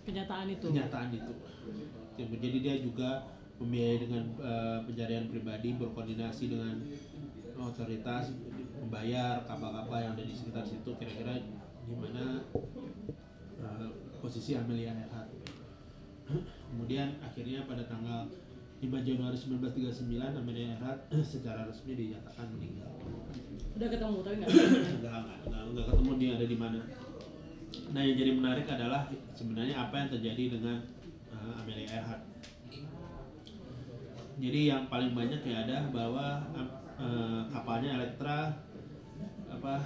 Kenyataan itu. kenyataan itu. Jadi dia juga membiayai dengan eh, pencarian pribadi, berkoordinasi dengan otoritas, membayar kapal-kapal yang ada di sekitar situ. Kira-kira di mana eh, posisi Amelia Earhart. Kemudian akhirnya pada tanggal 5 Januari 1939 Amelia Earhart secara resmi dinyatakan meninggal. Udah ketemu tapi nggak. Enggak, enggak, enggak, enggak ketemu dia ada di mana. Nah yang jadi menarik adalah sebenarnya apa yang terjadi dengan uh, Amelia Earhart. Jadi yang paling banyak ya ada bahwa uh, kapalnya Elektra apa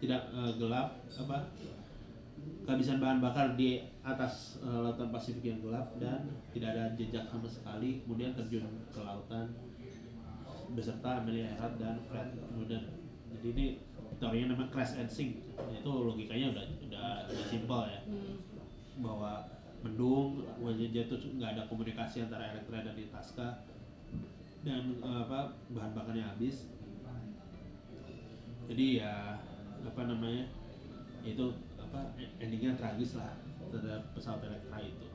tidak uh, gelap apa kehabisan bahan bakar di atas uh, lautan Pasifik yang gelap dan tidak ada jejak sama sekali kemudian terjun ke lautan beserta Amelia Earhart dan Fred Noonan. Jadi ini teorinya namanya crash and sink. Itu logikanya udah udah, udah simpel ya Hmm. bahwa mendung wajahnya itu nggak ada komunikasi antara Elektra dan Itasca dan eh, apa bahan bakarnya habis jadi ya apa namanya itu apa endingnya tragis lah terhadap pesawat Elektra itu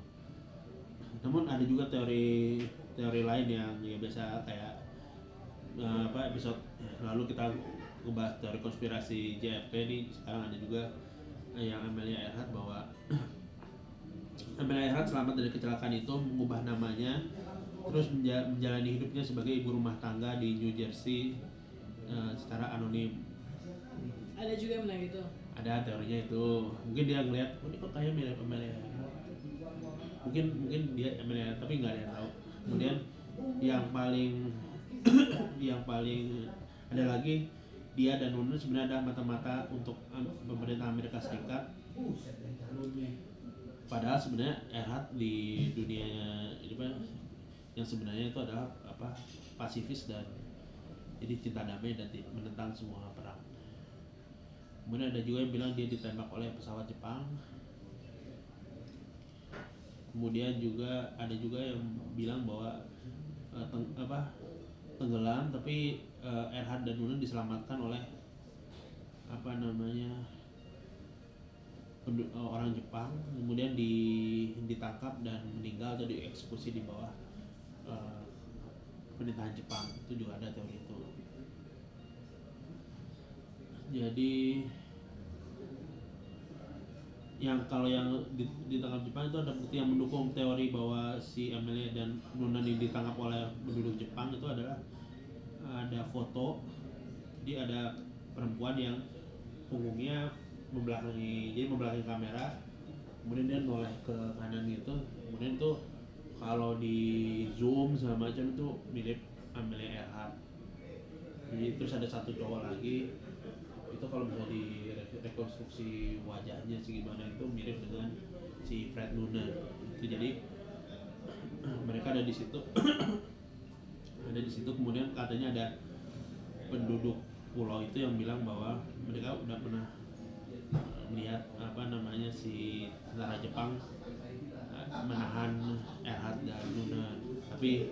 namun ada juga teori teori lain yang ya biasa kayak eh, apa episode lalu kita ngebahas teori konspirasi JFK ini sekarang ada juga eh, yang Amelia Earhart bahwa Amelia Earhart selamat dari kecelakaan itu mengubah namanya terus menja- menjalani hidupnya sebagai ibu rumah tangga di New Jersey eh, secara anonim Ada juga yang bilang gitu. Ada teorinya itu. Mungkin dia ngeliat oh ini kok kayak mirip Amelia? Mungkin mungkin dia Amelia tapi nggak ada yang tahu. Kemudian yang paling yang paling ada lagi dia dan Nunu sebenarnya ada mata-mata untuk pemerintah Amerika Serikat. Padahal sebenarnya Earhart di dunia ini apa yang sebenarnya itu adalah apa? Pasifis dan jadi cinta damai dan menentang semua perang kemudian ada juga yang bilang dia ditembak oleh pesawat Jepang. Kemudian juga ada juga yang bilang bahwa eh, teng- apa tenggelam tapi eh, Earhart dan Noonan diselamatkan oleh apa namanya eh, orang Jepang. Kemudian di ditangkap dan meninggal atau dieksekusi di bawah eh, pemerintahan Jepang. Itu juga ada teori itu jadi yang kalau yang di- ditangkap Jepang itu ada bukti yang mendukung teori bahwa si Amelia dan Nuna ini ditangkap oleh penduduk Jepang itu adalah ada foto jadi ada perempuan yang punggungnya membelakangi jadi membelakangi kamera kemudian dia noleh ke kanan gitu. Kemudian itu kalau di zoom segala macam itu mirip Amelia Earhart. Jadi terus ada satu cowok lagi itu kalau bisa di rekonstruksi wajahnya sih gimana itu mirip dengan si Fred Noonan itu jadi mereka ada di situ ada di situ kemudian katanya ada penduduk pulau itu yang bilang bahwa mereka udah pernah melihat apa namanya si tentara Jepang eh, menahan Erhard dan Noonan tapi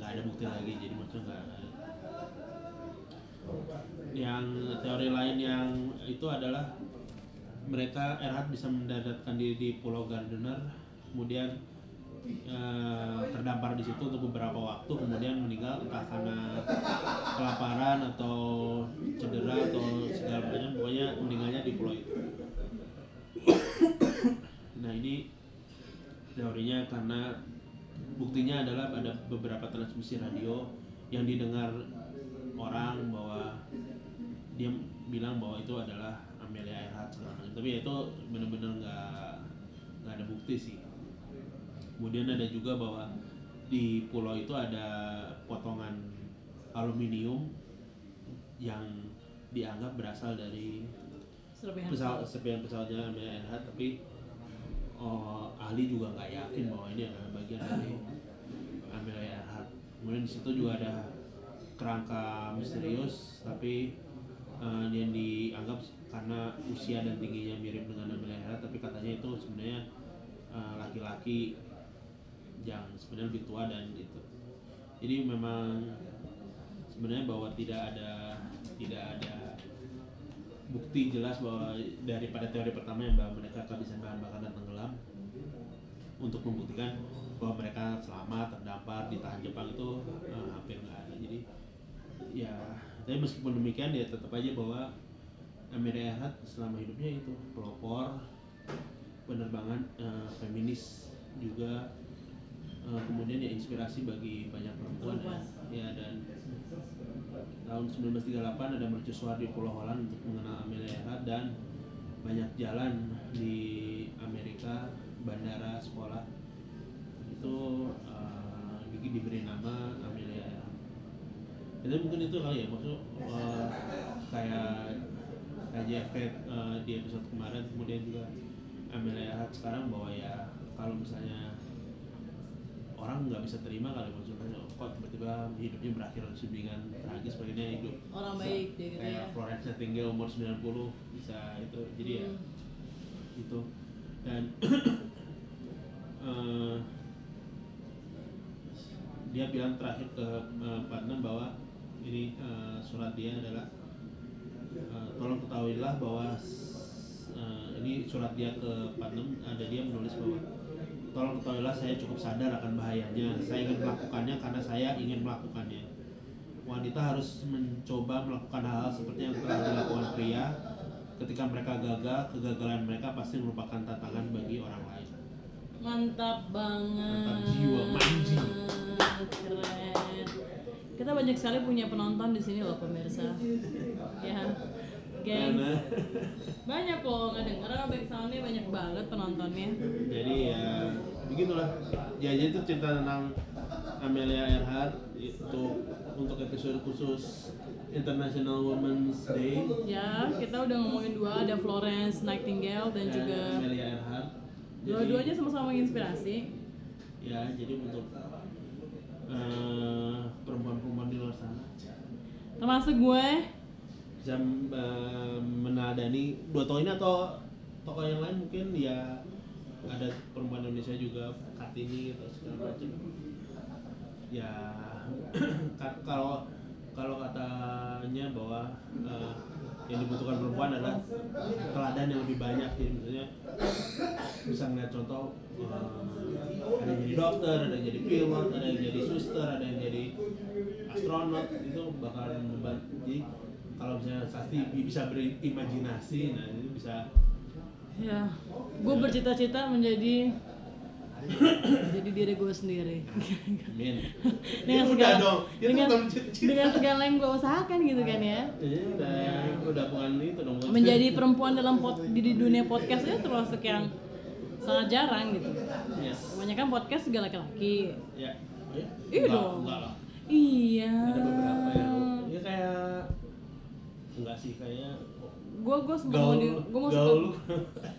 nggak ada bukti lagi jadi maksudnya nggak yang teori lain yang itu adalah mereka Erhard bisa mendadatkan diri di Pulau Gardener kemudian eh, terdampar di situ untuk beberapa waktu kemudian meninggal entah karena kelaparan atau cedera atau segala macam pokoknya meninggalnya di pulau itu. Nah ini teorinya karena buktinya adalah ada beberapa transmisi radio yang didengar orang bahwa dia bilang bahwa itu adalah Amelia Earhart segala macam. Tapi itu benar-benar nggak nggak ada bukti sih. Kemudian ada juga bahwa di pulau itu ada potongan aluminium yang dianggap berasal dari pesawat serpihan pesawatnya Amelia Earhart. Tapi oh, ahli juga nggak yakin bahwa ini adalah bagian dari Amelia Earhart. Kemudian di situ juga ada kerangka misterius tapi eh, yang dianggap karena usia dan tingginya mirip dengan Amelia Earhart tapi katanya itu sebenarnya eh, laki-laki yang sebenarnya lebih tua dan itu. Jadi memang sebenarnya bahwa tidak ada tidak ada bukti jelas bahwa daripada teori pertama yang bahwa mereka kehabisan bahan bakar dan tenggelam untuk membuktikan bahwa mereka selamat terdampar ditahan Jepang itu eh, hampir nggak ada. Jadi ya tapi meskipun demikian ya tetap aja bahwa Amelia Earhart selama hidupnya itu pelopor penerbangan eh, feminis juga eh, kemudian ya inspirasi bagi banyak perempuan ya, ya dan tahun 1938 ada mercusuar di Pulau Holland untuk mengenal Amelia Earhart dan banyak jalan di Amerika bandara sekolah. Itu di- diberi nama itu mungkin itu kali ya maksud eh, kayak kayak JFK eh, di episode kemarin kemudian juga Amelia Earhart sekarang bahwa ya kalau misalnya orang nggak bisa terima kali maksudnya kok tiba-tiba hidupnya berakhir sedemikian tragis bagiannya hidup orang bisa- baik dia gitu kayak ya Florence Nightingale umur 90 bisa itu jadi ya Hmm. itu dan eh, dia bilang terakhir ke eh, Putnam bahwa ini eh, surat dia adalah eh, tolong ketahuilah bahwa eh, ini surat dia ke Putnam ada dia menulis bahwa tolong ketahuilah saya cukup sadar akan bahayanya. Saya ingin melakukannya karena saya ingin melakukannya. Wanita harus mencoba melakukan hal-hal seperti yang telah dilakukan pria. Ketika mereka gagal kegagalan mereka pasti merupakan tantangan bagi orang lain. Mantap banget. Mantap jiwa, manji. keren kita banyak sekali punya penonton di sini loh pemirsa. Ya gengs karena banyak loh nggak denger back soundnya banyak banget penontonnya. Jadi ya begitulah. Ya jadi itu cerita tentang Amelia Earhart itu untuk episode khusus International Women's Day. Ya kita udah ngomongin dua ada Florence Nightingale dan juga Amelia Earhart. Dua-duanya sama-sama menginspirasi. Ya jadi untuk eh, perempuan-perempuan di luar sana. Termasuk gue. Bisa eh, menadani. Dua tokoh ini atau tokoh yang lain mungkin ya ada perempuan Indonesia juga Kartini atau segala macam. Ya ka- kalau kalau katanya bahwa eh, yang dibutuhkan perempuan adalah teladan yang lebih banyak sih. Misalnya bisa ngeliat contoh eh, ada yang jadi dokter ada yang jadi pilot ada yang jadi suster ada yang jadi astronot itu bakalan membantu. Jadi kalau misalnya Sasti bisa berimajinasi nah itu bisa ya gue bercita-cita menjadi jadi diri gue sendiri. Amin. Dengan Ya segala dong. Itu dengan, dengan segala yang gue usahakan gitu kan ya. Iya, udah udah bukan itu dong menjadi perempuan dalam pod, di, dunia podcast itu termasuk yang sangat jarang gitu. Yes. Kebanyakan podcast juga laki-laki. Ya. Ya? Iya Enggak, dong. enggak lah. Iya. Ada beberapa yang ya kayak enggak sih kayak gue gue sempat mau di gue mau sempat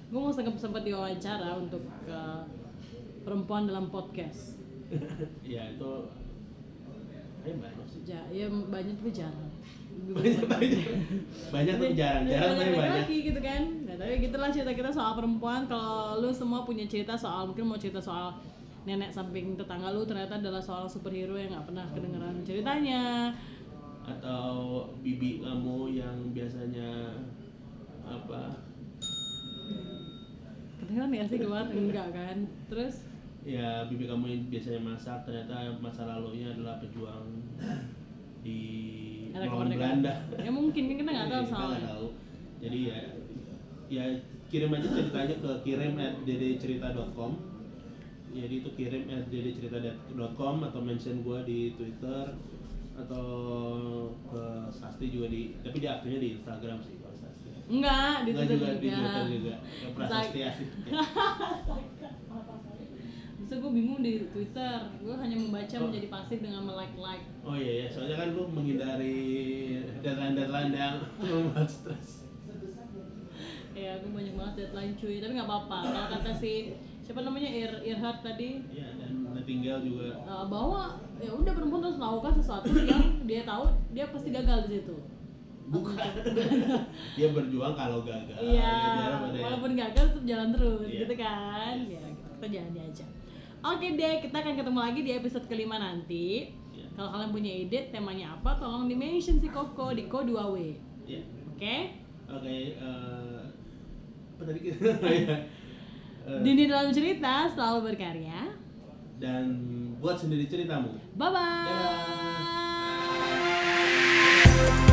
gue mau sempat diwawancara untuk ke perempuan dalam podcast. Ya itu eh banyak sih. Ja, ya banyak tapi jarang. Banyak banyak. Banyak tapi jarang. Jarang tapi banyak. lagi gitu kan? Nah, tapi gitulah cerita kita soal perempuan. Kalau lu semua punya cerita soal mungkin mau cerita soal nenek samping tetangga lu ternyata adalah seorang superhero yang nggak pernah kedengeran ceritanya. Atau bibi kamu yang biasanya apa? Kedengeran ya sih keluar? Enggak kan? Terus ya bibi kamu yang biasanya masak ternyata masa lalunya adalah pejuang di melawan. Belanda. Ya mungkin. Kan kita nggak tahu Iya, kita soalnya. nggak tahu. Jadi ya ya kirim aja ceritanya ke kirim at ddcerita.com jadi itu kirim at ddcerita.com atau mention gua di twitter atau ke Sasti juga di tapi di aktifnya di Instagram sih kalau Sasti. Enggak di Twitter juga, di Twitter juga. Ke Prasasti Sa- asik bisa gue bingung di Twitter. Gue hanya membaca menjadi pasif dengan like like oh iya ya soalnya kan lu menghindari deadline deadline yang membuat stres. Ya gue banyak banget deadline cuy. Tapi nggak apa-apa. Kalau kata si siapa namanya? Ir Irhard tadi. Ya dan tinggal juga. Uh, bahwa ya udah perempuan harus melakukan sesuatu yang dia tahu dia pasti gagal di situ. Bukan. Dia berjuang kalau gagal. Iya Ya, walaupun gagal tetap jalan terus Iya. gitu kan? Ya kita jalan aja oke deh kita akan ketemu lagi di episode kelima nanti. Iya. kalau kalian punya ide temanya apa tolong di mention si Koko di Ko 2W ya oke? Oke eh, apa tadi? Eh, Dini dalam cerita selalu berkarya. Dan buat sendiri ceritamu. Bye bye Dadah.